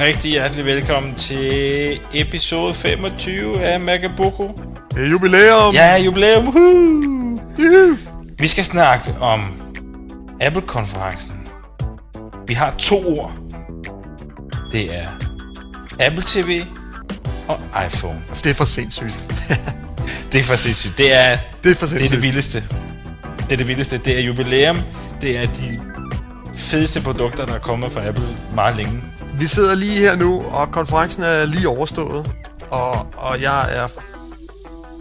Rigtig hjertelig velkommen til episode 25 af Magaboko. Det er jubilæum! Ja, jubilæum! Woohoo! Vi skal snakke om Apple-konferencen. Vi har to ord. Det er Apple TV og iPhone. Det er for sindssygt. Det er for sindssygt. Det er Det er for det, er det vildeste. Det er det vildeste. Det er jubilæum. Det er de fedeste produkter, der er kommet fra Apple meget længe. Vi sidder lige her nu, og konferencen er lige overstået. Og, og jeg er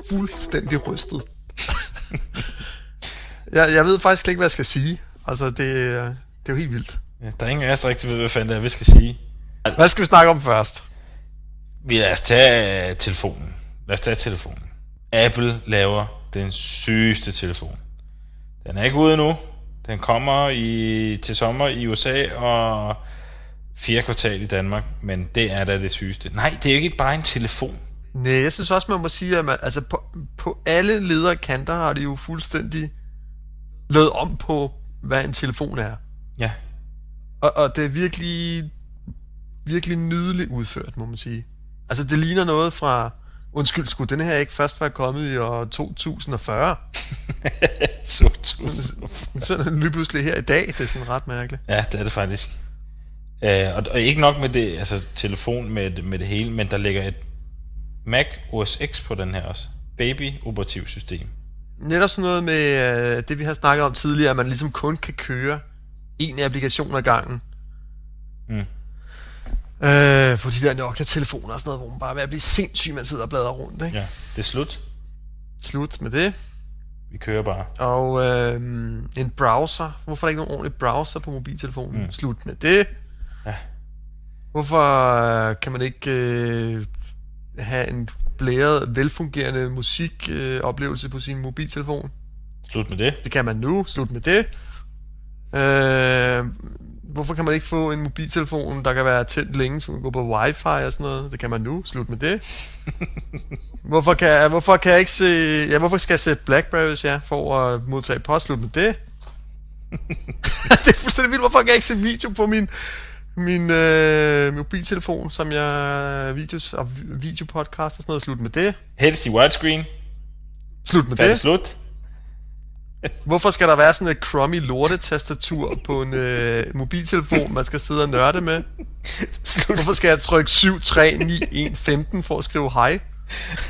fuldstændig rystet. jeg, jeg ved faktisk slet ikke, hvad jeg skal sige. Altså, det, det er jo helt vildt. Ja, der er ingen af os, der rigtig ved, hvad fanden det er, vi skal sige. Hvad skal vi snakke om først? Vi lad os tage øh, telefonen. Lad os tage telefonen. Apple laver den sygeste telefon. Den er ikke ude nu. Den kommer i, til sommer i USA og fjerde kvartal i Danmark, men det er da det sygeste. Nej, det er jo ikke bare en telefon. Nej, jeg synes også, man må sige, at man, altså på, på alle ledere kanter har de jo fuldstændig lavet om på, hvad en telefon er. Ja, Og, og det er virkelig, virkelig nydeligt udført, må man sige. Altså, det ligner noget fra... Undskyld, skulle den her ikke først være kommet i år 2040? 2000. Sådan lige pludselig her i dag. Det er sådan ret mærkeligt. Ja, det er det faktisk. Uh, og, og ikke nok med det, altså telefon med, det- med det hele, men der ligger et Mac OS X på den her også. Baby operativsystem. Netop sådan noget med øh, det, vi har snakket om tidligere, at man ligesom kun kan køre en applikation ad gangen. Mm. Øh, på de der Nokia-telefoner og sådan noget, hvor man bare er ved at blive sindssyg, man sidder og bladrer rundt, ikke? Ja, det er slut. Slut med det. Vi kører bare. Og øh, en browser. Hvorfor er der ikke nogen ordentlig browser på mobiltelefonen? Mm. Slut med det. Ja. Hvorfor øh, kan man ikke øh, have en blæret, velfungerende musikoplevelse øh, på sin mobiltelefon? Slut med det. Det kan man nu. Slut med det. Øh, hvorfor kan man ikke få en mobiltelefon, der kan være tændt længe, så man kan gå på wifi og sådan noget? Det kan man nu. Slut med det. hvorfor, kan, hvorfor kan jeg ikke se... Ja, hvorfor skal jeg sætte Blackberries, ja, for at modtage post? Slut med det. det er fuldstændig vildt. Hvorfor kan jeg ikke se video på min, min øh, mobiltelefon, som jeg videos og videopodcast og sådan noget? Slut med det. Helst i widescreen. Slut med Færdig det. slut. Hvorfor skal der være sådan et crummy lortetastatur på en øh, mobiltelefon, man skal sidde og nørde med? Hvorfor skal jeg trykke 7, 3, 9, 1, 15 for at skrive hej?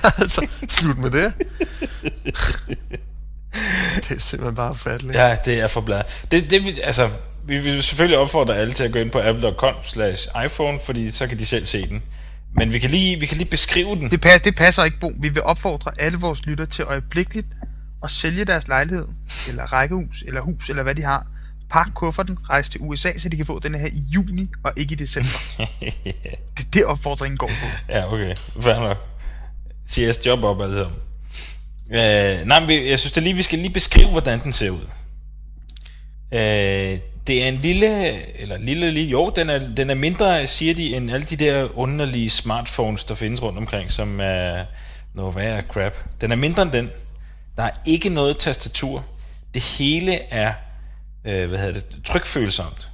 altså, slut med det. det er simpelthen bare ufatteligt. Ja, det er for bladet. Det, det, altså, vi vil selvfølgelig opfordre alle til at gå ind på apple.com slash iPhone, fordi så kan de selv se den. Men vi kan lige, vi kan lige beskrive den. Det, pas, det passer ikke, Bo. Vi vil opfordre alle vores lytter til øjeblikkeligt at sælge deres lejlighed, eller rækkehus, eller hus, eller hvad de har. Pak kufferten, rejse til USA, så de kan få den her i juni, og ikke i december. det er det, opfordringen går på. Ja, okay. Fair nok. CS job op sammen. Øh, nej, men jeg synes det lige, vi skal lige beskrive, hvordan den ser ud. Øh, det er en lille, eller lille, lille, jo, den er, den er mindre, siger de, end alle de der underlige smartphones, der findes rundt omkring, som er noget værre crap. Den er mindre end den. Der er ikke noget tastatur. Det hele er, øh, hvad hedder det, trykfølsomt.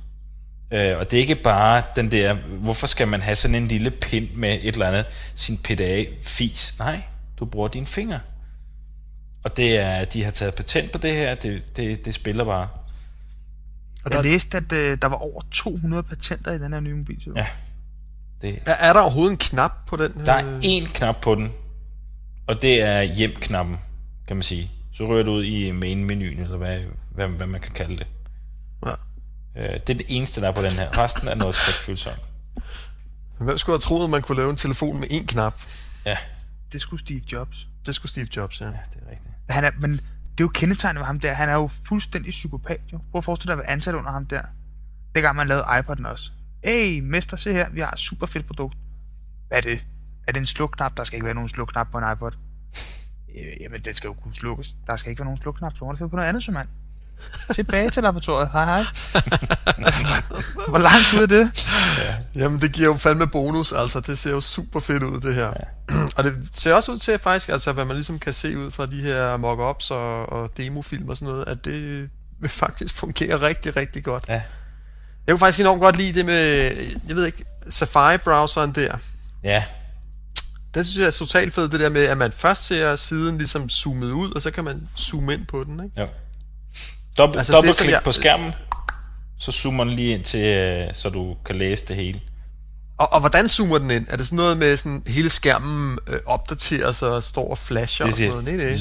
Øh, og det er ikke bare den der, hvorfor skal man have sådan en lille pind med et eller andet, sin PDA-fis. Nej, du bruger dine fingre. Og det er, de har taget patent på det her, det, det, det spiller bare. Og Jeg der, læste, at øh, der var over 200 patenter i den her nye mobiltelefon. Ja. Det, er, er der overhovedet en knap på den? der er øh? én knap på den, og det er hjem-knappen, kan man sige. Så rører du ud i main-menuen, eller hvad, hvad, hvad man kan kalde det. Ja. Øh, det er det eneste, der er på den her. Resten er noget trykfølsomt. Hvem skulle have troet, at man kunne lave en telefon med én knap? Ja, Det skulle Steve Jobs. Det skulle Steve Jobs, ja. det er rigtigt. Han er, men det er jo kendetegnet ved ham der. Han er jo fuldstændig psykopat, jo. Prøv at forestille dig at være ansat under ham der. Dengang man lavede iPod'en også. Hey, mester, se her. Vi har et super fedt produkt. Hvad er det? Er det en slukknap? Der skal ikke være nogen slukknap på en iPod. Øh, jamen, den skal jo kunne slukkes. Der skal ikke være nogen slukknap. Så må du finde på noget andet, som mand. Tilbage til laboratoriet. Hej, hej. Hvor langt ud er det? Jamen, det giver jo fandme bonus, altså. Det ser jo super fedt ud, det her. Ja. og det ser også ud til, faktisk, altså, hvad man ligesom kan se ud fra de her mock-ups og, og demofilm og sådan noget, at det vil faktisk fungere rigtig, rigtig godt. Ja. Jeg kunne faktisk enormt godt lide det med, jeg ved ikke, Safari-browseren der. Ja, Det synes jeg er totalt fedt, det der med, at man først ser siden ligesom zoomet ud, og så kan man zoome ind på den, ikke? jo. Dobbelt, Altså, det, dobbeltklik jeg- på skærmen, så zoomer den lige ind til, øh, så du kan læse det hele. Og, og hvordan zoomer den ind? Er det sådan noget med, sådan hele skærmen øh, opdaterer sig og står og flasher Det og siger sådan noget? Nej, nej.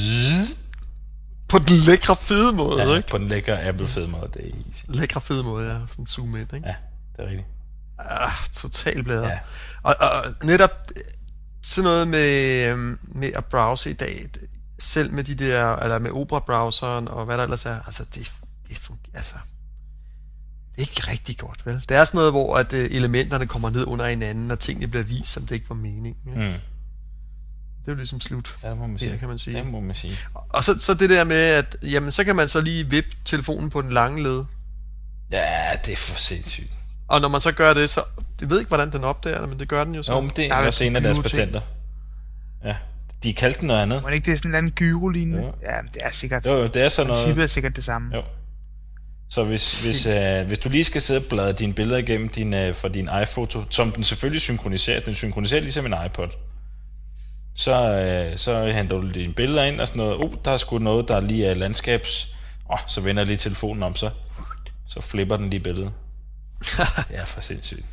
På den lækre, fede måde, ja, ikke? på den lækre Apple fed måde. Det er easy. Lækre, fede måde, ja. Sådan zoom ind, ikke? Ja, det er rigtigt. Ah, total blader. Ja. Og, og netop sådan noget med, øhm, med at browse i dag, det- selv med de der, eller med Opera-browseren og hvad der ellers er, altså det, det fungerer, altså, det er ikke rigtig godt, vel? Det er sådan noget, hvor at øh, elementerne kommer ned under hinanden, og tingene bliver vist, som det ikke var meningen. Ja? Mm. Det er jo ligesom slut. Ja, må man sige. Her, kan man sige. Det må man sige. Og så, så det der med, at jamen, så kan man så lige vippe telefonen på den lange led. Ja, det er for sindssygt. Og når man så gør det, så... Jeg ved ikke, hvordan den opdager det, men det gør den jo så. Jo, men det er også en af deres patenter. Ja, de kaldte den noget andet. Må det ikke det er sådan en eller anden gyro-lignende? Jo. Ja, det er sikkert. Jo, jo, det er sådan noget... Princippet er sikkert det samme. Jo. Så hvis, hvis, øh, hvis du lige skal sidde og bladre dine billeder igennem din, øh, fra din iPhoto, som den selvfølgelig synkroniserer, den synkroniserer ligesom en iPod, så, øh, så henter du dine billeder ind og sådan noget. Oh, der er sgu noget, der lige er landskabs... Åh, oh, så vender jeg lige telefonen om, så, så flipper den lige billedet. Det er for sindssygt.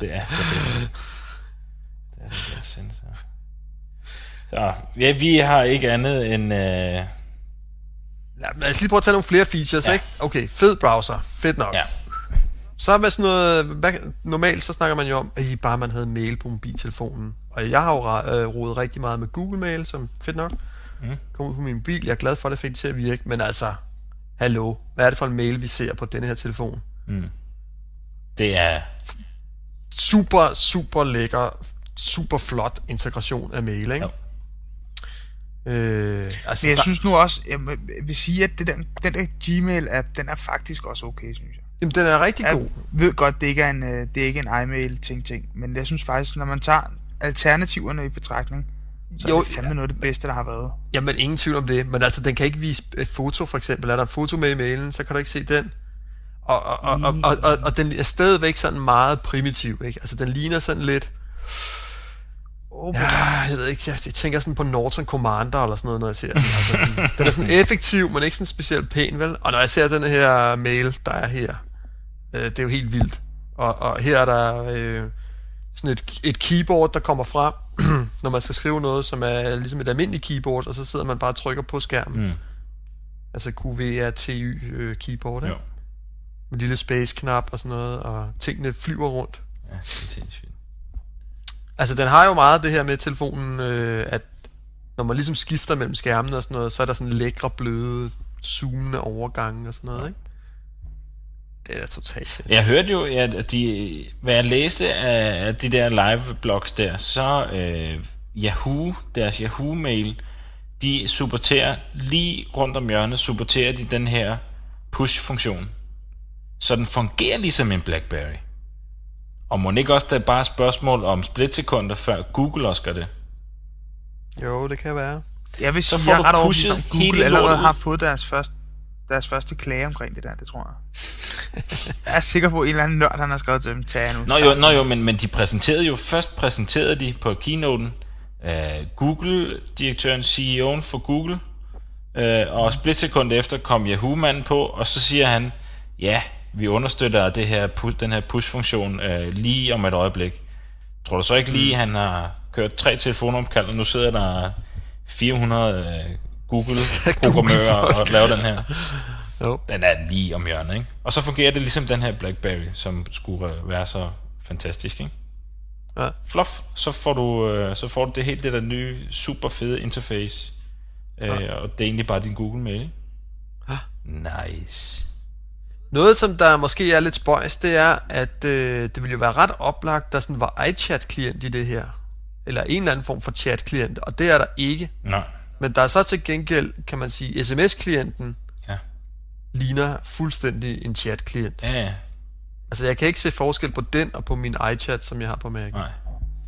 Det er for sindssygt. Det er, er sindssygt. Så, ja, vi har ikke andet end... Øh, lad os lige prøve at tage nogle flere features, Ja. ikke? Okay, fed browser. Fedt nok. ja, Så hvad sådan noget... Hvad, normalt så snakker man jo om, at I bare man havde mail på mobiltelefonen. Og jeg har jo øh, rodet rigtig meget med Google Mail, som fedt nok. Mm. Kom ud på min mobil. Jeg er glad for, at det fik det til at virke. Men altså, hallo. Hvad er det for en mail, vi ser på denne her telefon? det er... Super, super lækker, super flot integration af mail, ikke? Jo. Øh, altså, Men jeg der- synes nu også, jeg jeg vil sige, at det der, den der Gmail-app, den er faktisk også okay, synes jeg. jamen, den er rigtig Jeg god. ved godt, det ikke er en, øh, det er ikke en iMail-ting-ting, men jeg synes faktisk, når man tager alternativerne i betragtning, så Jo, er det fandme noget af det bedste, der har været. Jamen, ingen tvivl om det. Men altså, den kan ikke vise et foto, for eksempel. Er der en foto med i mailen, så kan du ikke se den. Og, og, og, og, og, og, og den er stadigvæk sådan meget primitiv, ikke? Altså, den ligner sådan lidt... Oh, Ja, jeg ved ikke, jeg, jeg tænker sådan på Norton Commander eller sådan noget, når jeg ser den. Altså, den, den er sådan effektiv, men ikke sådan specielt pæn, vel? Og når jeg ser den her mail, der er her, øh, det er jo helt vildt. Og, og her er der øh, sådan et, et keyboard, der kommer frem, når man skal skrive noget, som er ligesom et almindeligt keyboard, og så sidder man bare og trykker på skærmen. Mm. Altså QWERTY øh, keyboard, ikke? Jo. Med lille space-knap og sådan noget, og tingene flyver rundt. Ja, det er sindssygt. Altså, den har jo meget det her med telefonen, øh, at når man ligesom skifter mellem skærmene og sådan noget, så er der sådan lækre, bløde, zoomende overgange og sådan noget, ikke? Det er totalt fedt. Jeg hørte jo, at de, hvad jeg læste af, af de der live-blogs der, så øh, Yahoo, deres Yahoo-mail, de supporterer lige rundt om hjørnet, supporterer de den her push-funktion. Så den fungerer ligesom en BlackBerry. Og må ikke også, der er bare et spørgsmål om splitsekunder, før Google også gør det? Jo, det kan være. Jeg vil Så sige, får jeg du er ret pushet hele Google allerede har fået deres første, deres første klage omkring det der, det tror jeg. jeg er sikker på, at en eller anden nørd, han har skrevet til dem, tag nu. Nå jo, nå jo men, men de præsenterede jo, først præsenterede de på keynoten uh, Google-direktøren, CEO'en for Google, uh, og splitsekund efter kom Yahoo-manden på, og så siger han, ja, vi understøtter det her, den her push-funktion uh, lige om et øjeblik. Tror du så ikke lige, han har kørt tre telefonomkald, og nu sidder der 400 uh, Google-programmører og laver den her? Jo. Den er lige om hjørnet, ikke? Og så fungerer det ligesom den her BlackBerry, som skulle være så fantastisk, ikke? Ja. Fluff, så får du, øh, så får du det helt det der nye, super fede interface. Øh, Og det er egentlig bare din Google Mail, ikke? Nice. Noget, som der måske er lidt spøjs, det er, at øh, det ville jo være ret oplagt, der sådan var iChat-klient i det her. Eller en eller anden form for chat-klient, og det er der ikke. Nej. Men der er så til gengæld, kan man sige, sms-klienten Ja. ligner fuldstændig en chat-klient. Ja, ja. Altså, jeg kan ikke se forskel på den og på min iChat, som jeg har på Mac. Nej.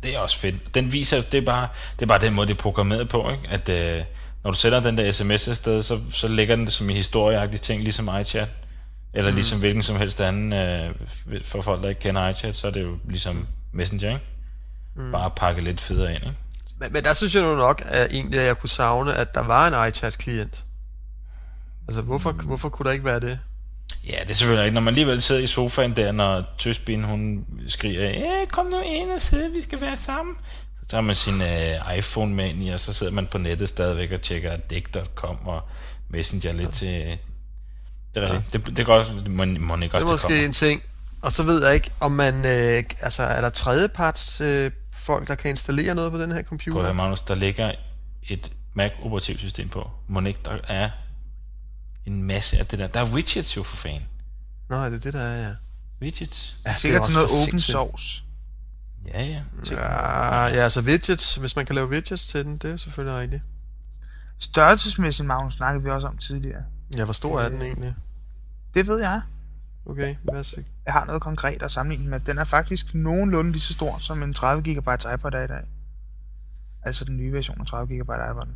Det er også fedt. Den viser, det er bare, det er bare den måde, det er programmeret på, ikke? At øh, når du sender den der sms afsted, så, så lægger den det som en historieagtig ting, ligesom iChat. Eller mm. ligesom hvilken som helst anden, øh, for folk, der ikke kender iChat, så er det jo ligesom Messenger, ikke? Mm. Bare pakke lidt federe ind, ikke? Men, men der synes jeg nu nok, at egentlig, at jeg kunne savne, at der var en iChat-klient. Altså, hvorfor, mm. hvorfor kunne der ikke være det? Ja, det er selvfølgelig ikke. Når man alligevel sidder i sofaen der, når Tøsbin, hun skriger, ja, kom nu ind og sidde, vi skal være sammen. Så tager man sin øh, iPhone med ind i, og så sidder man på nettet stadigvæk og tjekker dik.com og Messenger lidt til... Det er rigtigt. Ja. Det, det er godt, det må, må ikke også Det er måske kommer. en ting. Og så ved jeg ikke, om man... Øh, altså, er der tredjeparts øh, folk, der kan installere noget på den her computer? Prøv at Magnus, der ligger et Mac-operativsystem på. Må ikke, der er en masse af det der. Der er widgets jo for fan. Nå, det er det, der er, ja. Widgets. Det er det er sikkert til noget open source. Ja, ja. Ja, ja, altså widgets. Hvis man kan lave widgets til den, det er selvfølgelig rigtigt. Størrelsesmæssigt, Magnus, snakkede vi også om tidligere. Ja, hvor stor er den egentlig? Det ved jeg. Okay, hvad så? Jeg har noget konkret at sammenligne med. Den er faktisk nogenlunde lige så stor som en 30 GB iPod er i dag. Altså den nye version af 30 GB iPod'en.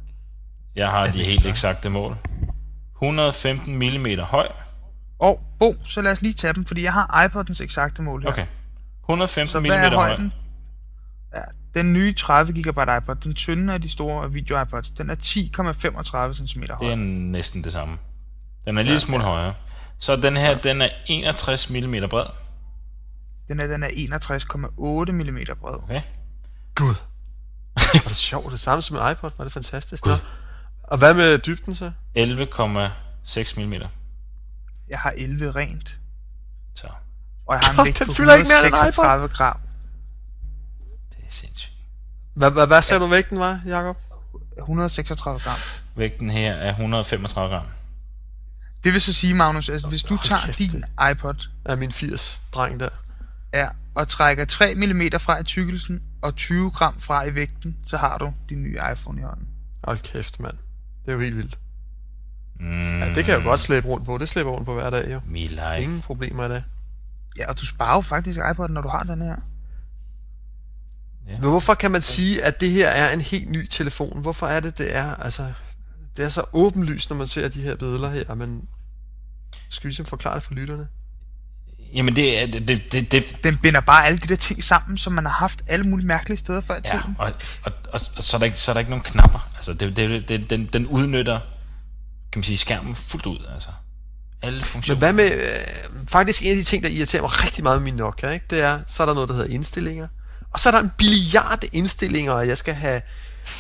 Jeg har de helt eksakte mål. 115 mm høj. Og bum, så lad os lige tage dem, fordi jeg har iPodens eksakte mål her. Okay. 115 Så mm er høj. højden? Ja, den nye 30 GB iPod, den tynde af de store video iPods, den er 10,35 cm høj. Det er næsten det samme. Den er en lille smule højere. Så den her, den er 61 mm bred. Den er, den er 61,8 mm bred. Okay. Gud. Var det sjovt. Det samme som en iPod. Var det fantastisk. Nå. Og hvad med dybden så? 11,6 mm. Jeg har 11 rent, Så og jeg har en vægt på fylder ikke mere end en iPod. 136 gram. det er sindssygt. Hvad, hvad, hvad sagde du vægten var, Jacob? 136 gram. Vægten her er 135 gram. Det vil så sige, Magnus, at hvis du Hold tager kæft, din iPod Er min 80-dreng der. ja, og trækker 3 mm fra i tykkelsen og 20 gram fra i vægten, så har du din nye iPhone i hånden. Hold kæft, mand. Det er jo helt vildt. Mm, Ja, det kan jeg jo godt slæbe rundt på. Det slæber rundt på hver dag, jo. Ingen problemer i det. Ja, og du sparer jo faktisk iPod'en, når du har den her. Men hvorfor kan man sige, at det her er en helt ny telefon? Hvorfor er det, det er? Altså, det er så åbenlyst, når man ser de her billeder her, men skal vi ligesom forklare det for lytterne? Jamen det er... Det, det, det, det, Den binder bare alle de der ting sammen, som man har haft alle mulige mærkelige steder før i ja, tiden. og, og, og, og, så, er der ikke, så er der ikke nogen knapper. Altså det, det, det, den, den udnytter, kan man sige, skærmen fuldt ud. Altså. Alle Men funktioner. hvad med, øh, faktisk en af de ting, der irriterer mig rigtig meget med min Nokia, ikke? det er, så er der noget, der hedder indstillinger. Og så er der en billiard indstillinger, og jeg skal have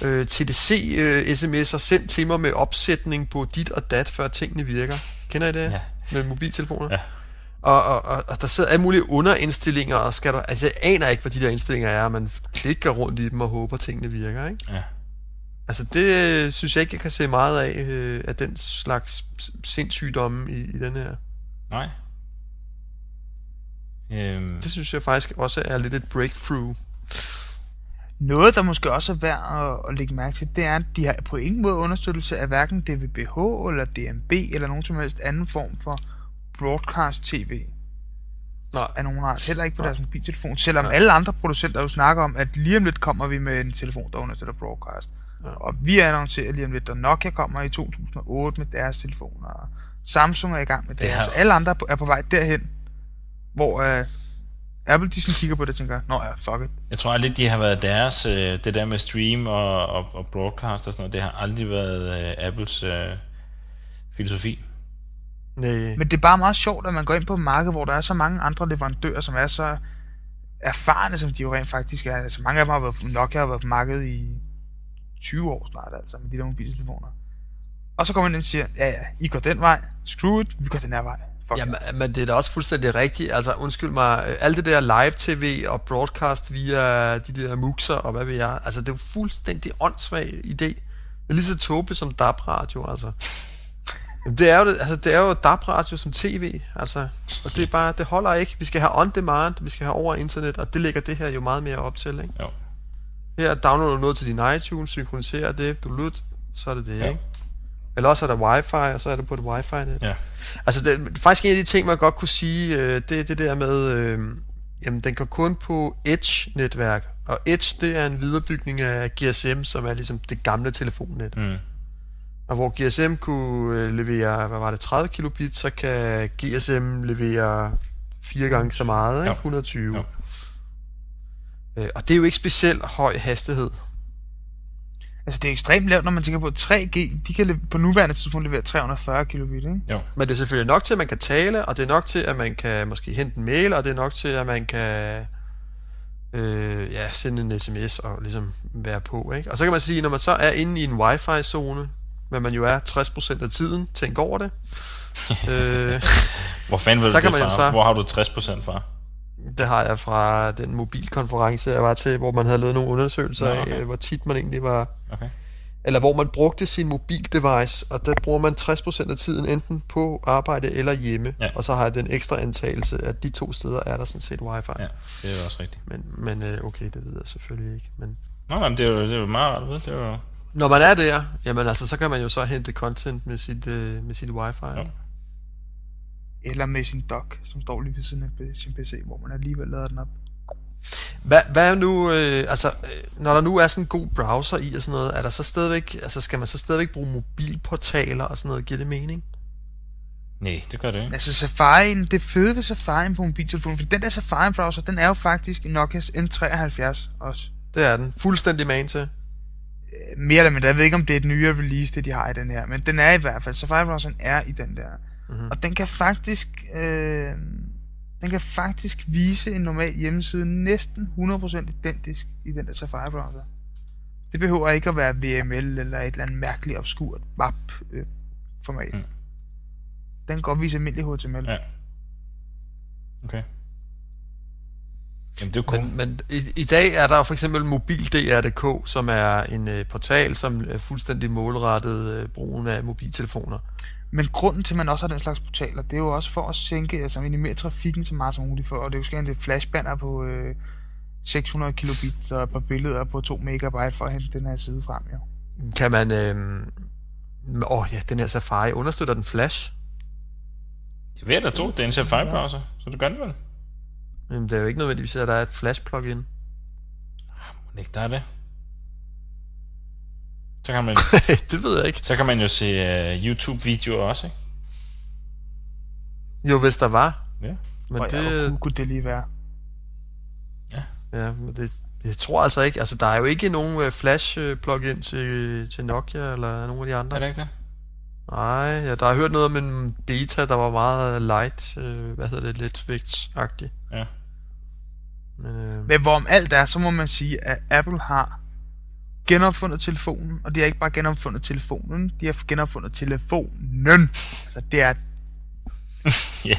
øh, TDC øh, sms'er sendt til mig med opsætning på dit og dat, før tingene virker. Kender I det? Ja. Med mobiltelefoner? Ja. Og, og, og, og der sidder alle mulige underindstillinger, og skal du, altså jeg aner ikke, hvad de der indstillinger er, man klikker rundt i dem og håber, tingene virker, ikke? Ja. Altså det øh, synes jeg ikke, jeg kan se meget af, øh, af den slags sindssygdomme i, i den her. Nej. Øhm, Det synes jeg faktisk også er lidt et breakthrough. Noget, der måske også er værd at, at lægge mærke til, det er, at de har på ingen måde understøttelse af hverken DVB-H eller DMB eller nogen som helst anden form for broadcast TV Nej. af nogen art. Heller ikke på deres mobiltelefon, selvom alle andre producenter jo snakker om, at lige om lidt kommer vi med en telefon, der understøtter broadcast. Ja. Og vi annoncerer lige om lidt, at Nokia kommer i 2008 med deres telefoner, Samsung er i gang med Det deres. Alle andre er på- vej derhen, hvor uh, Apple de sådan kigger på det og tænker, nå ja, fuck it. Jeg tror aldrig, de har været deres, øh, det der med stream og, og, og broadcast og sådan noget, det har aldrig været øh, Apples øh, filosofi. Nej. Men det er bare meget sjovt, at man går ind på et marked, hvor der er så mange andre leverandører, som er så erfarne, som de jo rent faktisk er. Altså mange af dem har været på Nokia har været på markedet i 20 år snart, altså med de der mobiltelefoner. Og så kommer man ind og siger, ja ja, I går den vej, screw it, vi går den her vej. Fuck Ja, ja, men, det er da også fuldstændig rigtigt. Altså, undskyld mig, øh, alt det der live-tv og broadcast via de der muxer og hvad ved jeg, altså, det er jo fuldstændig åndssvag idé. Det er lige så tåbeligt som DAB-radio, altså. Jamen, det er jo, altså, det er jo DAB-radio som tv, altså. Og det er bare, det holder ikke. Vi skal have on-demand, vi skal have over internet, og det lægger det her jo meget mere op til, ikke? Jo. Her downloader du noget til din iTunes, synkroniserer det, du lut, så er det det, Ja. ikke? Eller også er der wifi, og så er det på et wifi-net. Ja. Altså, det, faktisk en af de ting, man godt kunne sige, øh, det er det der med, øh, jamen, den går kun på Edge-netværk. Og Edge, det er en viderebygning af GSM, som er ligesom det gamle telefonnet. Mm. Og hvor GSM kunne øh, levere, hvad var det, 30 kilobit, så kan GSM levere fire gange så meget, ikke? Jo. 120. Jo. Øh, og det er jo ikke specielt høj hastighed. Altså, det er ekstremt lavt, når man tænker på, at 3G, de kan på nuværende tidspunkt levere 340 kilobit, ikke? Jo. Men det er selvfølgelig nok til, at man kan tale, og det er nok til, at man kan måske hente en mail, og det er nok til, at man kan øh, ja, sende en sms og ligesom være på. Ikke? Og så kan man sige, når man så er inde i en wifi-zone, hvad man jo er 60% af tiden, tænk over det. øh, Hvor fanden vil Så du kan det fra? så- Hvor har du 60% fra? Det har jeg fra den mobilkonference, jeg var til, hvor man havde lavet nogle undersøgelser Nå, af, okay. øh, hvor tit man egentlig var Okay. eller hvor man brugte sin mobildevice, og der bruger man 60% af tiden enten på arbejde eller hjemme, Ja. og så har jeg den ekstra antagelse, at de to steder er der sådan set wifi. Ja, det er også rigtigt. Men, men øh, okay, det ved jeg selvfølgelig ikke. Men Nå, nej, men det er jo, det er jo meget rart. Det er jo... når man er der, jamen altså, så kan man jo så hente content med sit, øh, med sit wifi. Ja. Eller med sin dock, som står lige ved siden af sin PC, hvor man alligevel lader den op. Hvad, hvad er nu, øh, altså, øh, når der nu er sådan en god browser i og sådan noget, er der så stadigvæk, altså skal man så stadigvæk bruge mobilportaler og sådan noget, giver det mening? Nej, det gør det ikke. Altså Safari'en, det fede ved Safari'en på mobiltelefonen, for den der Safari-browser, den er jo faktisk Nokias N73 også. Det er den. Fuldstændig man til. Øh, Mere eller mindre, jeg ved ikke om det er et nyere release, det de har i den her, men den er i hvert fald, Safari-browseren er i den der. Mhm. Og den kan faktisk, øh, den kan faktisk vise en normal hjemmeside næsten 100% identisk i den der Safari-browser. Det behøver ikke at være VML eller et eller andet mærkeligt obskurt WAP-format. Mm. Mm. Den kan godt vise almindelig HTML. Ja. Okay. Jamen, det er cool. Men, men i, i dag er der jo for eksempel mobil.dr.dk, som er en øh, portal, som er fuldstændig målrettet øh, brugen af mobiltelefoner. Men grunden til, at man også har den slags portaler, det er jo også for at sænke, altså minimere trafikken så meget som muligt for, og det er jo det flashbanner på øh, 600 kilobit og et par billeder på 2 megabyte for at hente den her side frem, jo. Kan man... Øh, åh ja, den her Safari, understøtter den Flash? Jeg ved da to, det er en Safari-browser, så det gør det vel. Jamen, det er jo ikke nødvendigvis, at der er et Flash-plugin. Må ikke der er det? Så kan man, det ved jeg ikke. så kan man jo se uh, YouTube-videoer også, ikke? Jo, hvis der var. Ja. Men Og det, ja, cool kunne det lige være? ja, men det, jeg tror altså ikke, altså der er jo ikke nogen øh, Flash-plugin til, til Nokia eller nogen af de andre. Er det ikke det? Nej, ja, der har hørt noget om en beta, der var meget light, øh, hvad hedder det, lidt vægtsagtig. Men, øh, Men hvorom alt er, så må man sige, at Apple har genopfundet telefonen, og de har ikke bare genopfundet telefonen, de har genopfundet telefonen. Altså, det er... Ja.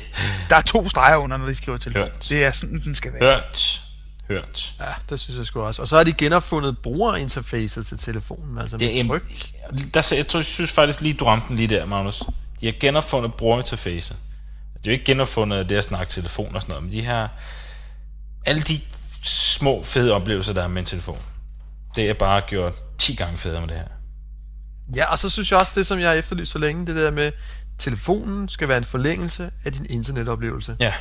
Der er to streger under, når de skriver telefon. Hørt. Det er sådan, den skal være. Hørt. Hørt. ja, det synes jeg sgu også. Og så har de genopfundet brugerinterfacet til telefonen, altså med Det er, tryk. der, jeg tror, jeg synes faktisk lige, du ramte den lige der, Magnus. De har genopfundet brugerinterfacet. Det er jo ikke genopfundet det at snakke telefon og sådan noget, men de har alle de små fede oplevelser, der er med en telefon. Det er bare gjort 10 gange federe med det her. Ja, og så synes jeg også, det som jeg har efterlyst så længe, det der med, telefonen skal være en forlængelse af din internetoplevelse. Ja,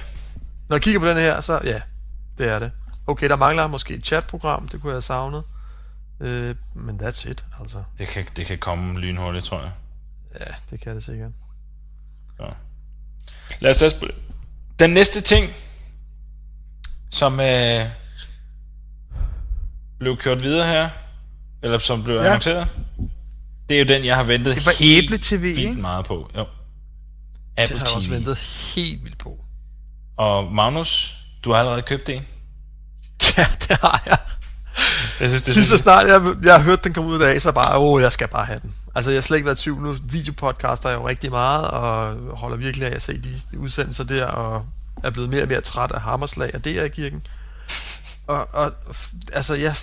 Når jeg kigger på den her, så ja, det er det. Okay, der mangler måske et chatprogram, det kunne jeg have savnet. Øh, men that's it, altså. det kan, det kan komme lynhurtigt, tror jeg. Ja, det kan det sikkert. Så. Lad os det. Den næste ting, som øh, blev kørt videre her, eller som blev Ja. annonceret, det er jo den, jeg har ventet Det var helt Æble TV, vildt ikke? meget på. Jo. Det Apple har jeg også ventet helt vildt på. Og Magnus, du har allerede købt en. Ja, det har jeg. Jeg synes, det Lige så snart jeg, jeg har hørt den komme ud i dag, så bare, åh, jeg skal bare have den. Altså, jeg har slet ikke været i tvivl. Nu videopodcaster jeg jo rigtig meget, og holder virkelig af at se de udsendelser der, og er blevet mere og mere træt af hammerslag og det i kirken. Og, og altså, jeg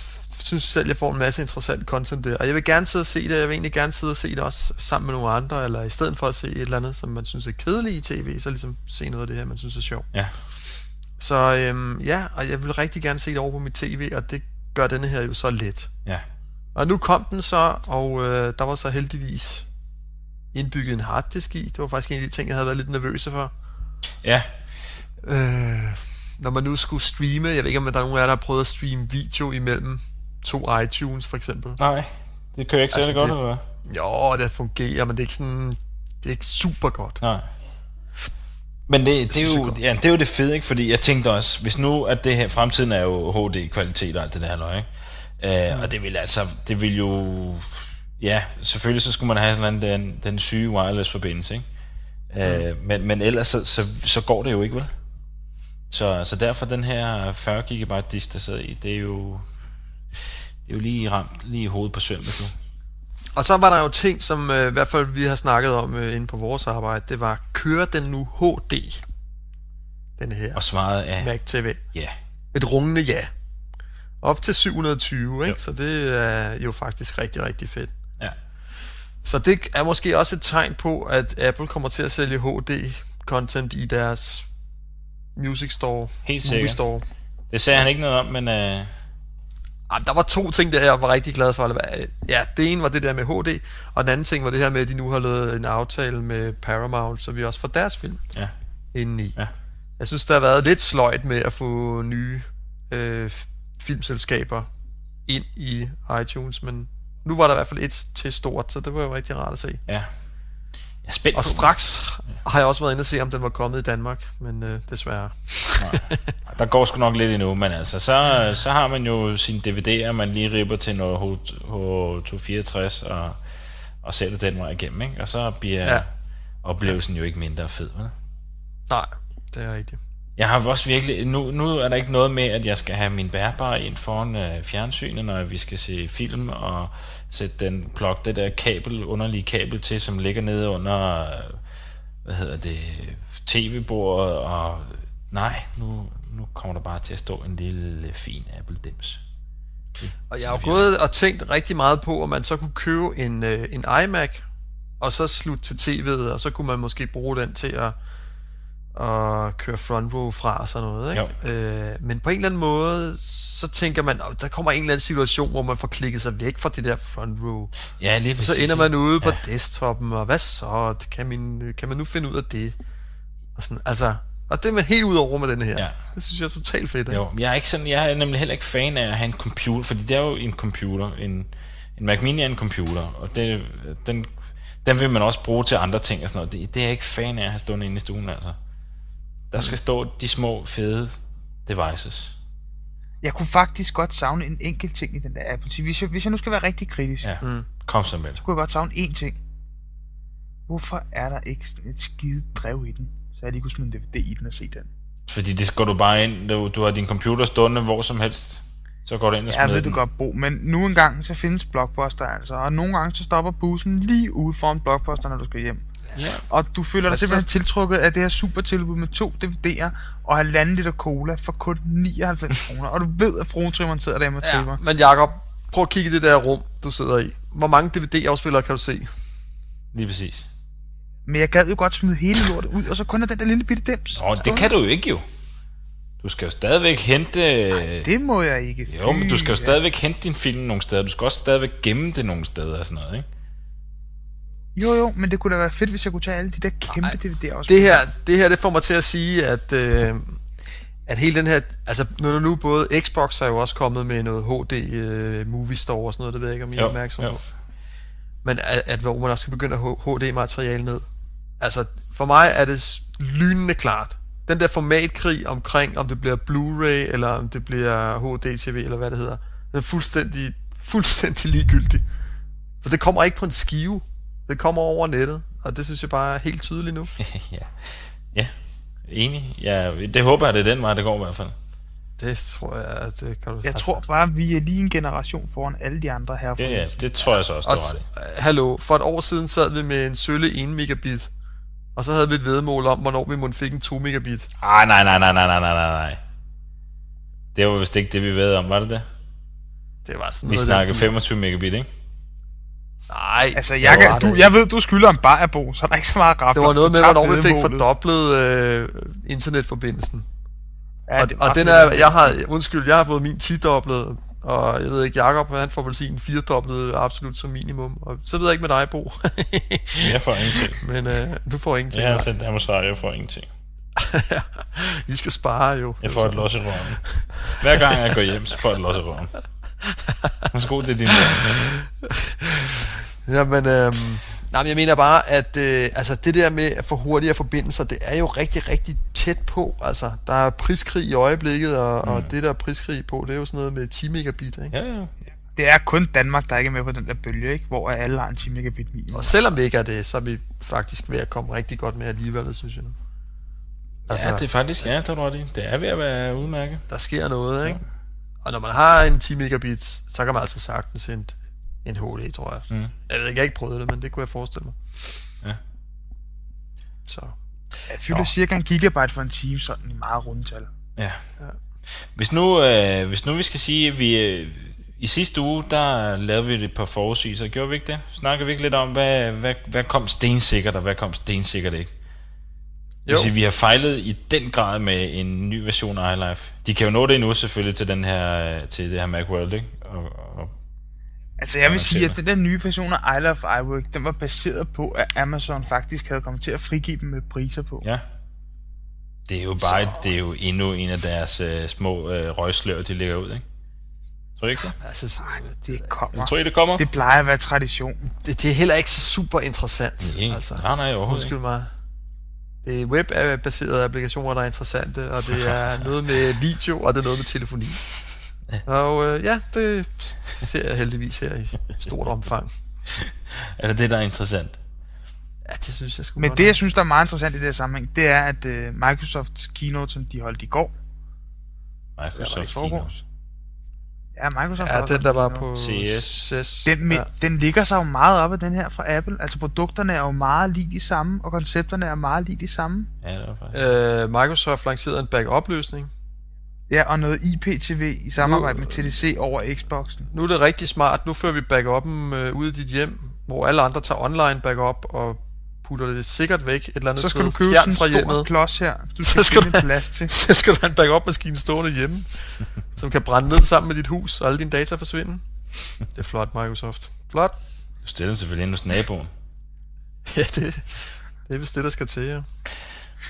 synes selv, jeg får en masse interessant content der, og jeg vil gerne sidde og se det, jeg vil egentlig gerne sidde og se det også sammen med nogle andre, eller i stedet for at se et eller andet, som man synes er kedeligt i tv, så ligesom se noget af det her, man synes er sjovt. Ja. Så øhm, ja, og jeg vil rigtig gerne se det over på mit tv, og det gør denne her jo så let. Ja. Og nu kom den så, og øh, der var så heldigvis indbygget en harddisk i. Det var faktisk en af de ting, jeg havde været lidt nervøse for. Ja, Øh, når man nu skulle streame, jeg ved ikke, om der er nogen af jer, der har prøvet at streame video imellem to iTunes for eksempel. nej. Det kører ikke Altså, særlig godt, det- eller hvad? Jo, det fungerer, men det er ikke sådan... Det er ikke super godt. Nej. Men det, det, synes er jo, ja, det er jo det fede, ikke? Fordi jeg tænkte også, hvis nu, at det her, fremtiden er jo HD-kvalitet og alt det der løg, ikke? Uh, Og det vil altså, det vil jo, ja, selvfølgelig så skulle man have sådan en, den, den syge wireless forbindelse, ikke? Uh, men, men ellers så, så, så går det jo ikke, vel? Så, så derfor den her 40 GB disk, der sidder i, det er jo, det er jo lige ramt lige i hovedet på sømmet nu. Og så var der jo ting, som øh, i hvert fald vi har snakket om øh, inde på vores arbejde. Det var, kører den nu HD? Den her Og svaret er, Mac TV. ja. Et rungende ja. Op til 720, ikke? Jo. Så det er jo faktisk rigtig, rigtig fedt. ja. Så det er måske også et tegn på, at Apple kommer til at sælge HD-content i deres Music Store, Helt Movie sikkert. Store. Det sagde han ikke noget om, men uh, Ah, der var to ting, der jeg var rigtig glad for. Ja, det ene var det der med HD, og den anden ting var det her med, at de nu har lavet en aftale med Paramount, så vi også får deres film ja. indeni. Ja. Jeg synes, der har været lidt sløjt med at få nye øh, filmselskaber ind i iTunes, men nu var der i hvert fald et til stort, så det var jo rigtig rart at se. Ja. Jeg er spændt Og på, straks har jeg også været inde og se, om den var kommet i Danmark, men øh, desværre. der går sgu nok lidt endnu, men altså, så, så har man jo sine DVD'er, man lige ripper til noget H264 og, og sætter den vej igennem, ikke? Og så bliver ja. oplevelsen jo ikke mindre fed, vel? Nej, det er rigtigt. Jeg har også virkelig, nu, nu er der ikke noget med, at jeg skal have min bærbare ind foran øh, fjernsynet, når vi skal se film, og sætte den, plug det der kabel, underlige kabel til, som ligger nede under, øh, hvad hedder det, tv-bordet, og nej, nu, nu kommer der bare til at stå en lille fin Apple Dims. Og jeg har gået og tænkt rigtig meget på, om man så kunne købe en, øh, en iMac, og så slutte til tv'et, og så kunne man måske bruge den til at, at køre front row fra og sådan noget. Ikke? Øh, men på en eller anden måde, så tænker man, at der kommer en eller anden situation, hvor man får klikket sig væk fra det der front row. Ja, lige Og præcis. så ender man ude på desktoppen, og hvad så? Kan man, kan man nu finde ud af det? Og, sådan, altså, og det er man helt ud over med den her. Ja. Det synes jeg er totalt fedt. Jo, jeg er, ikke sådan, jeg er nemlig heller ikke fan af at have en computer, fordi det er jo en computer. En, en Mac Mini er en computer, og det, den, den vil man også bruge til andre ting og sådan noget. Det, det er jeg ikke fan af at have stående inde i stuen, altså. Der skal stå de små, fede devices. Jeg kunne faktisk godt savne en enkelt ting i den der Apple TV. Hvis jeg, hvis jeg nu skal være rigtig kritisk, ja. Mm. kom så med det. kunne jeg godt savne én ting. Hvorfor er der ikke et skide drev i den, så jeg lige kunne smide en DVD i den og se den? Fordi det går du bare ind, du, du har din computer stående hvor som helst, så går du ind og Jeg smider ved den. du godt, Bo, men nu engang så findes Blockbuster altså, og nogle gange så stopper bussen lige ude foran Blockbuster, når du skal hjem. Ja. Og du føler dig simpelthen tiltrukket af det her super tilbud med to DVD'er og halvanden liter cola for kun 99 kroner. Og du ved, at fruentrimmeren sidder der med Ja, tripper. men Jacob, prøv at kigge i det der rum, du sidder i. Hvor mange DVD-afspillere kan du se? Lige præcis. Men jeg gad jo godt smide hele lortet ud, og så kun af den der lille bitte dims. Nå, det kan du jo ikke jo. Du skal jo stadigvæk hente... Det må jeg ikke. Jo, men du skal jo Fy, stadigvæk hente din film nogle steder. Du skal også stadigvæk gemme det nogle steder og sådan noget, ikke? Jo, jo, men det kunne da være fedt, hvis jeg kunne tage alle de der kæmpe DVD'er også. Det her, det her, det får mig til at sige, at, øh, at hele den her... Altså, når nu både Xbox er jo også kommet med noget HD øh, Movie Store og sådan noget, det ved jeg ikke, om I er opmærksom jo. på. Men at, at, hvor man også skal begynde at HD-materiale ned. Altså, for mig er det lynende klart. Den der formatkrig omkring, om det bliver Blu-ray, eller om det bliver HD-TV, eller hvad det hedder, den er fuldstændig, fuldstændig ligegyldig. For det kommer ikke på en skive. Det kommer over nettet, og det synes jeg bare er helt tydeligt nu. ja. ja, enig. Ja, det håber jeg, det er den vej, det går i hvert fald. Det tror jeg, at det kan du Jeg tror bare, vi er lige en generation foran alle de andre her. Det, ja, det tror jeg så også, og, du ret Hallo, for et år siden sad vi med en sølle 1 megabit, og så havde vi et vedmål om, hvornår vi måtte fik en 2 megabit. Ah, nej, nej, nej, nej, nej, nej, nej. Det var vist ikke det, vi ved om, var det det? Det var sådan vi noget... Vi snakkede 25 megabit, ikke? Nej, Altså, jeg, kan, du, jeg ved, du skylder en bajerbo, så er der ikke så meget rafler. Det var noget med, hvornår vi fik fordoblet øh, internetforbindelsen. Ja, og, det og den er, jeg har, undskyld, jeg har fået min 10-doblet, og jeg ved ikke, Jacob, han får vel sin 4-doblet absolut som minimum. Og så ved jeg ikke med dig, Bo. Jeg får ingenting. Men øh, du får ingenting. Jeg har sendt Radio, jeg får ingenting. Vi skal spare jo. Jeg får et los i røven. Hver gang jeg går hjem, så får jeg et los i røven. Værsgo, det er din. Jamen, øhm, nej, men jeg mener bare, at øh, altså, det der med at få hurtigere forbindelser, det er jo rigtig, rigtig tæt på. Altså, der er priskrig i øjeblikket, og, mm. og det der er priskrig på, det er jo sådan noget med 10 megabit, ikke? Ja, ja. Det er kun Danmark, der ikke er med på den der bølge, ikke? Hvor alle har en 10 megabit minimum. Og selvom vi ikke er det, så er vi faktisk ved at komme rigtig godt med alligevel, synes jeg. Altså, ja, det er faktisk, ja, det er ret i. Det er ved at være udmærket. Der sker noget, ikke? Og når man har en 10 megabit, så kan man altså sagtens hente en HD, tror jeg. Mm. Jeg ved ikke, jeg har ikke prøvet det, men det kunne jeg forestille mig. Ja. Så. Jeg fylder cirka en gigabyte for en time, sådan i meget rundtal. Ja. Hvis nu, øh, hvis nu vi skal sige, at vi, øh, i sidste uge, der lavede vi det på forudsigelser, gjorde vi ikke det? Snakker vi ikke lidt om, hvad, hvad, hvad kom stensikkert, og hvad kom stensikkert ikke? Jo. sige, vi har fejlet i den grad med en ny version af iLife. De kan jo nå det endnu selvfølgelig til, den her, til det her Macworld, ikke? Og, og, Altså jeg vil sige, at den der nye version af I Love iWork, den var baseret på, at Amazon faktisk havde kommet til at frigive dem med priser på. ja. Det er jo bare, et, det er jo endnu en af deres øh, små øh, røgslør, de lægger ud, ikke? Tror I ikke det? Altså, Det kommer. Tror I, det kommer? Det plejer at være tradition. det, det er heller ikke så super interessant. Nej, altså. nej, nej, overhovedet Undskyld ikke. mig. Det er web-baserede applikationer, der er interessante, og det er noget med video, og det er noget med telefoni. Og øh, ja, det ser jeg heldigvis her i stort omfang. Er det det, der er interessant? Ja, det synes jeg sgu Men godt det, jeg synes, der er meget interessant i det her sammenhæng, det er, at uh, Microsofts keynote, som de holdt i går, Microsoft? Keynote. Ja, Microsoft Ja, den der var på CS. CES. Den, ja. den ligger sig jo meget op af den her fra Apple. Altså produkterne er jo meget lige de samme, og koncepterne er meget lige de samme. Ja, det var faktisk. Øh, Microsoft lancerede en backup-løsning. Ja, og noget IPTV i samarbejde med TDC over Xboxen. Nu er det rigtig smart. Nu fører vi backuppen øh, ud i dit hjem, hvor alle andre tager online backup og putter det sikkert væk et eller andet Så skal sted, du købe sådan en fra stor hjemmet. klods her, du Så skal, skal finde du- en plads til. Så skal du have en backup-maskine stående hjemme, som kan brænde ned sammen med dit hus, og alle dine data forsvinde. Det er flot, Microsoft. Flot. Du stiller selvfølgelig ind hos naboen. Ja, det, det er vist det, der skal til, ja.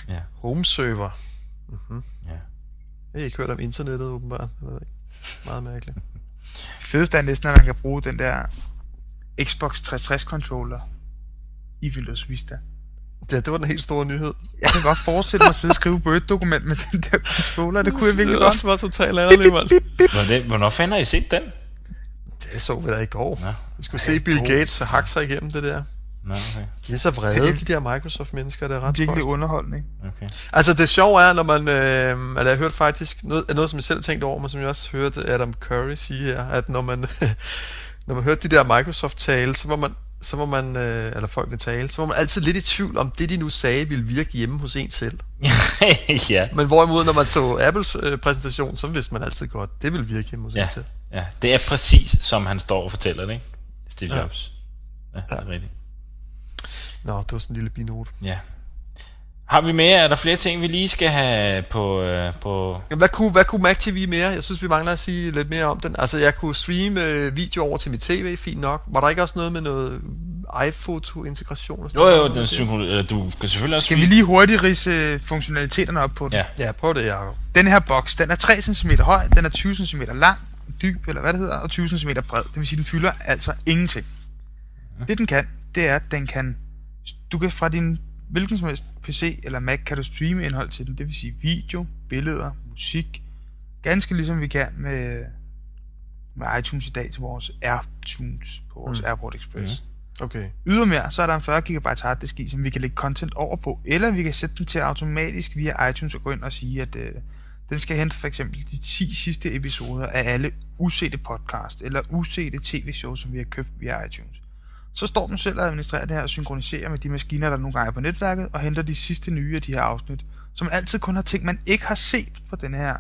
Ja. Home server. Mm-hmm. Ja. Jeg har ikke hørt om internettet, åbenbart. Jeg ved ikke. Meget mærkeligt. Det fedeste er næsten, at man kan bruge den der Xbox 360 controller i Windows Vista. Det, det var den helt store nyhed. Jeg kan godt forestille mig at sidde og skrive Word-dokument med den der controller. Det kunne jeg virkelig det godt. også var totalt ærgerligt, mand. Hvornår, fanden har I set den? Det så vi da i går. Nå. Vi skulle se Bill Gates hakke sig igennem det der. Nå, okay. De er så vrede, Det er- de der Microsoft-mennesker, det er ret Virkelig underholdning. okay. Altså det sjove er, når man, øh, eller jeg har hørt faktisk, noget, noget som jeg selv tænkte over, men som jeg også hørte Adam Curry sige her, at når man, når man hørte de der Microsoft tale, så var man, så var man, øh, eller folk vil tale, så var man altid lidt i tvivl om, det de nu sagde ville virke hjemme hos en selv. ja. Men hvorimod, når man så Apples øh, præsentation, så vidste man altid godt, det ville virke hjemme hos Ja. en selv. ja, det er præcis, som han står og fortæller det, ikke? Steve Ja. Jobs. Ja, det er rigtigt. Nå, det var sådan en lille binote. Ja. Har vi mere? Er der flere ting, vi lige skal have på... Øh, på... Jamen, Hvad kunne, hvad kunne Mac TV mere? Jeg synes, vi mangler at sige lidt mere om den. Altså, jeg kunne streame øh, video over til mit tv, fint nok. Var der ikke også noget med noget iPhoto-integration? Og sådan Jo, noget? jo, den synkron... Eller du skal selvfølgelig også... Skal vi lige hurtigt rise funktionaliteterne op på den? Ja. Ja, prøv det, Jacob. Den her boks, den er 3 cm høj, den er 20 cm lang, dyb, eller hvad det hedder, og 20 cm bred. Det vil sige, den fylder altså ingenting. Det den kan, det er, at den kan... Du kan fra din hvilken som helst PC eller Mac, kan du streame indhold til den. Det vil sige video, billeder, musik. Ganske ligesom vi kan med, med iTunes i dag til vores AirTunes på vores mm. Airport Express. Mm. Okay. Ydermere, så er der en 40 GB harddisk i, som vi kan lægge content over på, eller vi kan sætte den til automatisk via iTunes og gå ind og sige, at øh, den skal hente for eksempel de 10 sidste episoder af alle usete podcast eller usete tv-shows, som vi har købt via iTunes. Så står den selv og administrerer det her og synkroniserer med de maskiner, der nogle gange er på netværket, og henter de sidste nye af de her afsnit, som altid kun har ting, man ikke har set på den her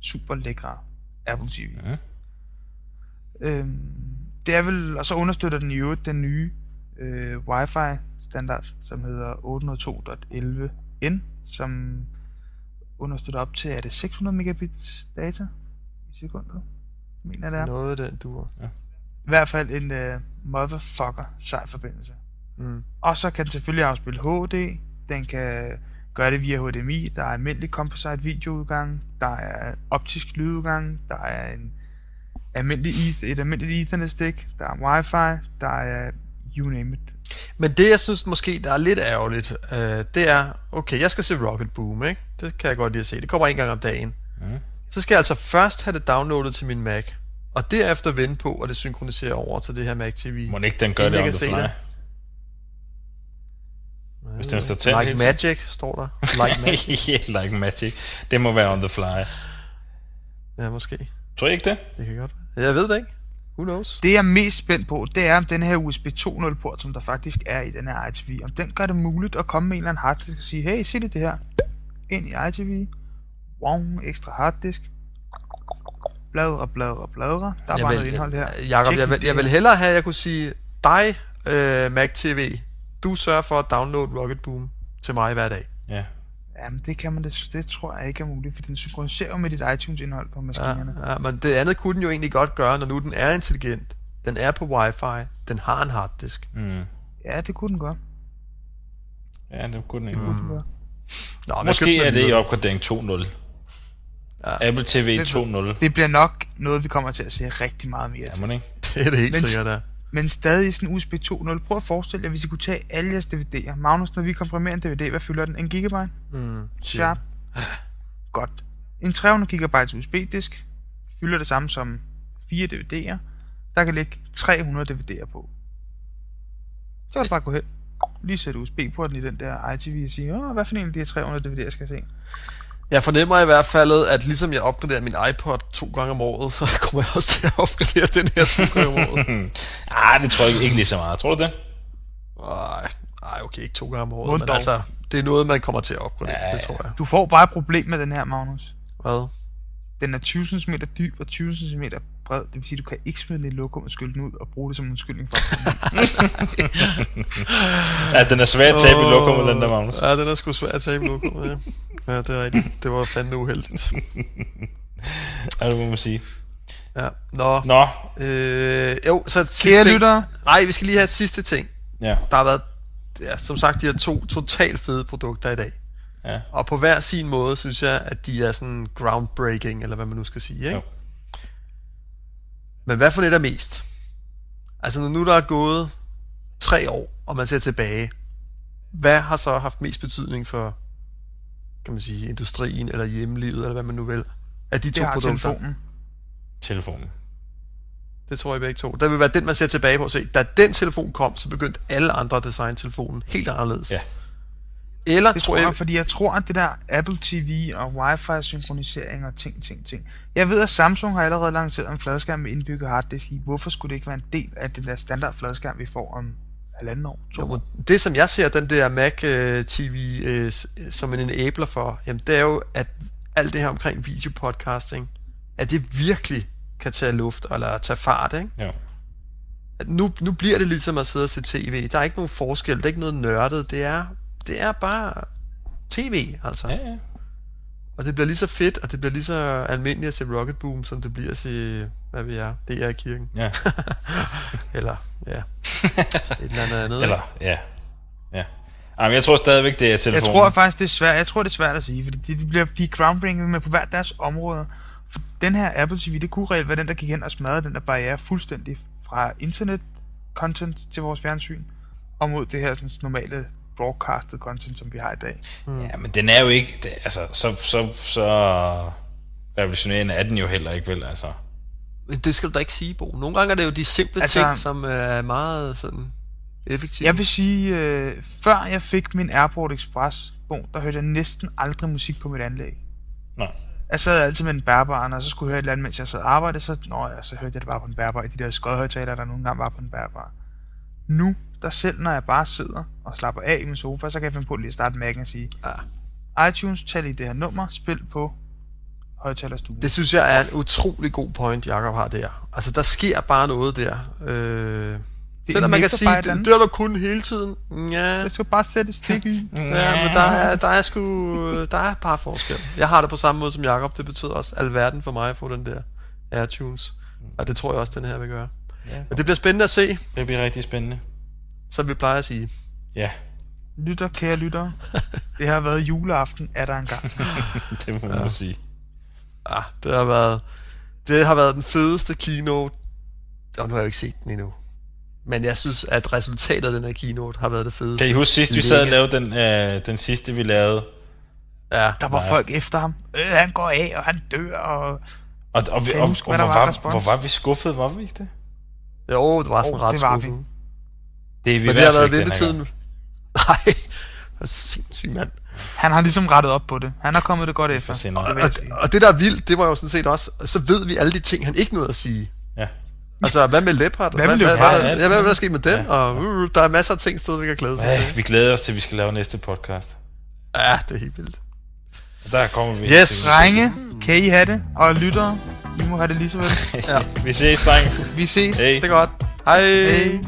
super lækre Apple TV. Mhm. Øhm, det er vel, og så understøtter den jo den nye øh, Wi-Fi standard, som hedder 802.11n, som understøtter op til, er det 600 megabits data i sekundet? Mener det er. Noget af den duer. I hvert fald en øh, motherfucker sej forbindelse. Mm. Og så kan den selvfølgelig afspille HD, den kan gøre det via HDMI, der er almindelig composite videoudgang, der er optisk lydudgang, der er en almindelig eth- et almindeligt ethernet stik, der er wifi, der er you name it. Men det, jeg synes måske, der er lidt ærgerligt, øh, det er, okay, jeg skal se Rocket Boom, ikke? Det kan jeg godt lide at se. Det kommer en gang om dagen. Mm. Så skal jeg altså først have det downloadet til min Mac, og derefter vente på, at det synkroniserer over til det her Mac TV. Må ikke den gør Inden det jeg on kan the se fly? det. Hvis den står tændt Like hele Magic, står der. Like Magic. yeah, like magic. Det må være on the fly. Ja, måske. Tror I ikke det? Det kan godt være. Jeg ved det ikke. Who knows? Det jeg er mest spændt på, det er om den her USB 2.0 port, som der faktisk er i den her ITV, om den gør det muligt at komme med en eller anden harddisk og sige, hey, se det det her, ind i ITV, wow, ekstra harddisk, bladre, bladre, bladre, der er Jeg bare vil, noget indhold her. Jacob, Tjek jeg, vil, jeg vil hellere have, at jeg kunne sige, dig, øh, Mac TV, du sørger for at downloade Rocket Boom til mig hver dag. Ja. Jamen, det kan man det, det tror jeg ikke er muligt, for den synkroniserer jo med dit iTunes-indhold på maskinerne. Ja, ja, men det andet kunne den jo egentlig godt gøre, når nu den er intelligent. Den er på wifi, den har en harddisk. Mm. Ja, det kunne den godt. Ja, det kunne den Det ikke. kunne den godt. Nå, men jeg Måske er det i opgradering 2.0. Ja. Apple TV Det- 2.0. Det bliver nok noget, vi kommer til at se rigtig meget mere Ja, må ikke? Det er det helt Men- sikkert, der. Men stadig sådan en USB 2.0. Prøv at forestille jer, hvis I kunne tage alle jeres DVD'er. Magnus, når vi komprimerer en DVD, hvad fylder den? En gigabyte? Mm, Sharp? Godt. En 300 GB USB-disk fylder det samme som fire DVD'er. Der kan ligge 300 DVD'er på. Så er det bare gå hen. Lige sætte USB-porten i den der ITV og sige, Åh, hvad for en af de her 300 DVD'er skal jeg se? Jeg fornemmer i hvert fald, at ligesom jeg opgraderer min iPod to gange om året, så kommer jeg også til at opgradere den her to gange om året. Ah, det tror jeg ikke, ikke lige så meget. Tror du det? Ej, ej, okay, ikke to gange om året, men dog? altså, det er noget, man kommer til at opgradere, Ja, det tror jeg. Du får bare et problem med den her, Magnus. Hvad? Den er 20 cm dyb og 20 cm bred. Det vil sige, at du kan ikke smide den i lokum og skylle den ud og bruge det som en undskyldning for at Ja, den er svær at tabe i lokummet, den der, Magnus. Ja, den er sgu svær at tabe i lokum, ja. Ja, det er rigtigt. Det var fandme uheldigt. Ja, det må man sige. Ja, nå. Nå, Øh, jo, så et sidste Kære ting. lyttere, Nej, vi skal lige have et sidste ting. ja. Der har været, ja, som sagt, de her to totalt fede produkter i dag. Ja. Og på hver sin måde, synes jeg, at de er sådan groundbreaking, eller hvad man nu skal sige, ikke? Jo. Men hvad for det er mest? Altså, når nu der er gået tre år, og man ser tilbage, hvad har så haft mest betydning for, kan man sige, industrien, eller hjemmelivet, eller hvad man nu vil, af de det to har produkter? telefonen. Telefonen. Det tror jeg begge to. Der vil være den, man ser tilbage på og se. Da den telefon kom, så begyndte alle andre design-telefonen helt anderledes. Ja. Eller Det tror jeg, jeg... fordi jeg tror, at det der Apple TV og Wi-Fi-synkronisering og ting, ting, ting. Jeg ved, at Samsung har allerede lanceret en fladskærm med indbygget harddisk i. Hvorfor skulle det ikke være en del af den der standard fladskærm, vi får om halvanden år? To Jo, år? det, som jeg ser den der Mac øh, TV øh, s- som en enabler for, jamen det er jo, at alt det her omkring videopodcasting, at det virkelig kan tage luft, eller tage fart, ikke? Jo. At nu, nu bliver det ligesom at sidde og se tv. Der er ikke nogen forskel, det er ikke noget nørdet, det er, det er bare tv, altså. Ja, ja. Og det bliver lige så fedt, og det bliver lige så almindeligt at se Rocket Boom, som det bliver at se, hvad vi er, det er i kirken. Ja. Eller, ja, et eller andet andet. Eller, ja. Ja. Jamen, jeg tror stadigvæk, det er Jeg telefonen. tror faktisk, det er svært. Jeg tror, det er svært at sige, fordi de, de bliver de er groundbreaking med på hver deres område. For den her Apple TV, det kunne reelt være den, der gik hen og smadrede den der barriere fuldstændig fra internet content til vores fjernsyn, og mod det her sådan, normale broadcastet content, som vi har i dag. Ja, men den er jo ikke... Det, altså, så, så, så revolutionerende er den jo heller ikke, vel? Altså. Det skal du da ikke sige, Bo. Nogle gange er det jo de simple Altså- ting, som er meget sådan effektive. Jeg vil sige, øh, før jeg fik min Airport Express, bon, der hørte jeg næsten aldrig musik på mit anlæg. Nej. Jeg sad altid med en bærbar, og så skulle jeg høre et eller andet, mens jeg sad og arbejdede, så, nå, ja, så hørte jeg det bare på en bærbar, i de der skodhøjtaler, der nogle gange var på en bærbar. Nu, der selv når jeg bare sidder og slapper af i min sofa, så kan jeg finde på lige at starte Mac'en og sige, Ja. iTunes, tag lige det her nummer, spil på højtalerstuen. Det synes jeg er en utrolig god point, Jacob har der. Altså, der sker bare noget der. Øh, selvom man kan sige, det, det er der kun hele tiden. Ja, Jeg skal bare sætte et stik i. ja men der er, der er sgu, der er bare forskel. Jeg har det på samme måde som Jacob. Det betyder også alverden for mig at få den der AirTunes. Og det tror jeg også, den her vil gøre. Ja. Men det bliver spændende at se, Det bliver rigtig spændende. Som vi plejer at sige. Ja, Lytter, kære lytter. Det har været juleaften, er der engang. det må man ja. sige. Ah, det har været, det har været den fedeste keynote. Og nu har jeg jo ikke set den endnu. Men jeg synes, at resultatet af den her keynote har været det fedeste. Kan I huske sidst, vi sad og lavede den, øh, den sidste, vi lavede? Ja. Der var Nej. folk efter ham. Øh, han går af, og han dør, og... Og, og, vi, og, og hvad der hvor, var hvor var vi skuffede, var vi ikke det? Jo, det var sådan Oh, ret det var vi. Det er vi Men i det har været ikke den her ventetiden. Nej, sindssygt, mand. Han har ligesom rettet op på det. Han har kommet det godt efter. Det Og, sige. og det der er vildt, det var jo sådan set også, så ved vi alle de ting, han ikke nåede at sige. Ja. Altså, hvad med Leopard? Hvad hvad, hvad, Ja, ja, hvad, hvad, der sket med den? Og uh, der er masser af ting, stadigvæk at glæde sig Ej, til. vi glæder os til, at vi skal lave næste podcast. Ja, det er helt vildt. Og der kommer vi. Yes. til- Drenge, kan I have det? Og lyttere, I må have det lige så vel. Ja. Vi ses, drenge. Vi ses. Hey. Det er godt. Hej. Hej.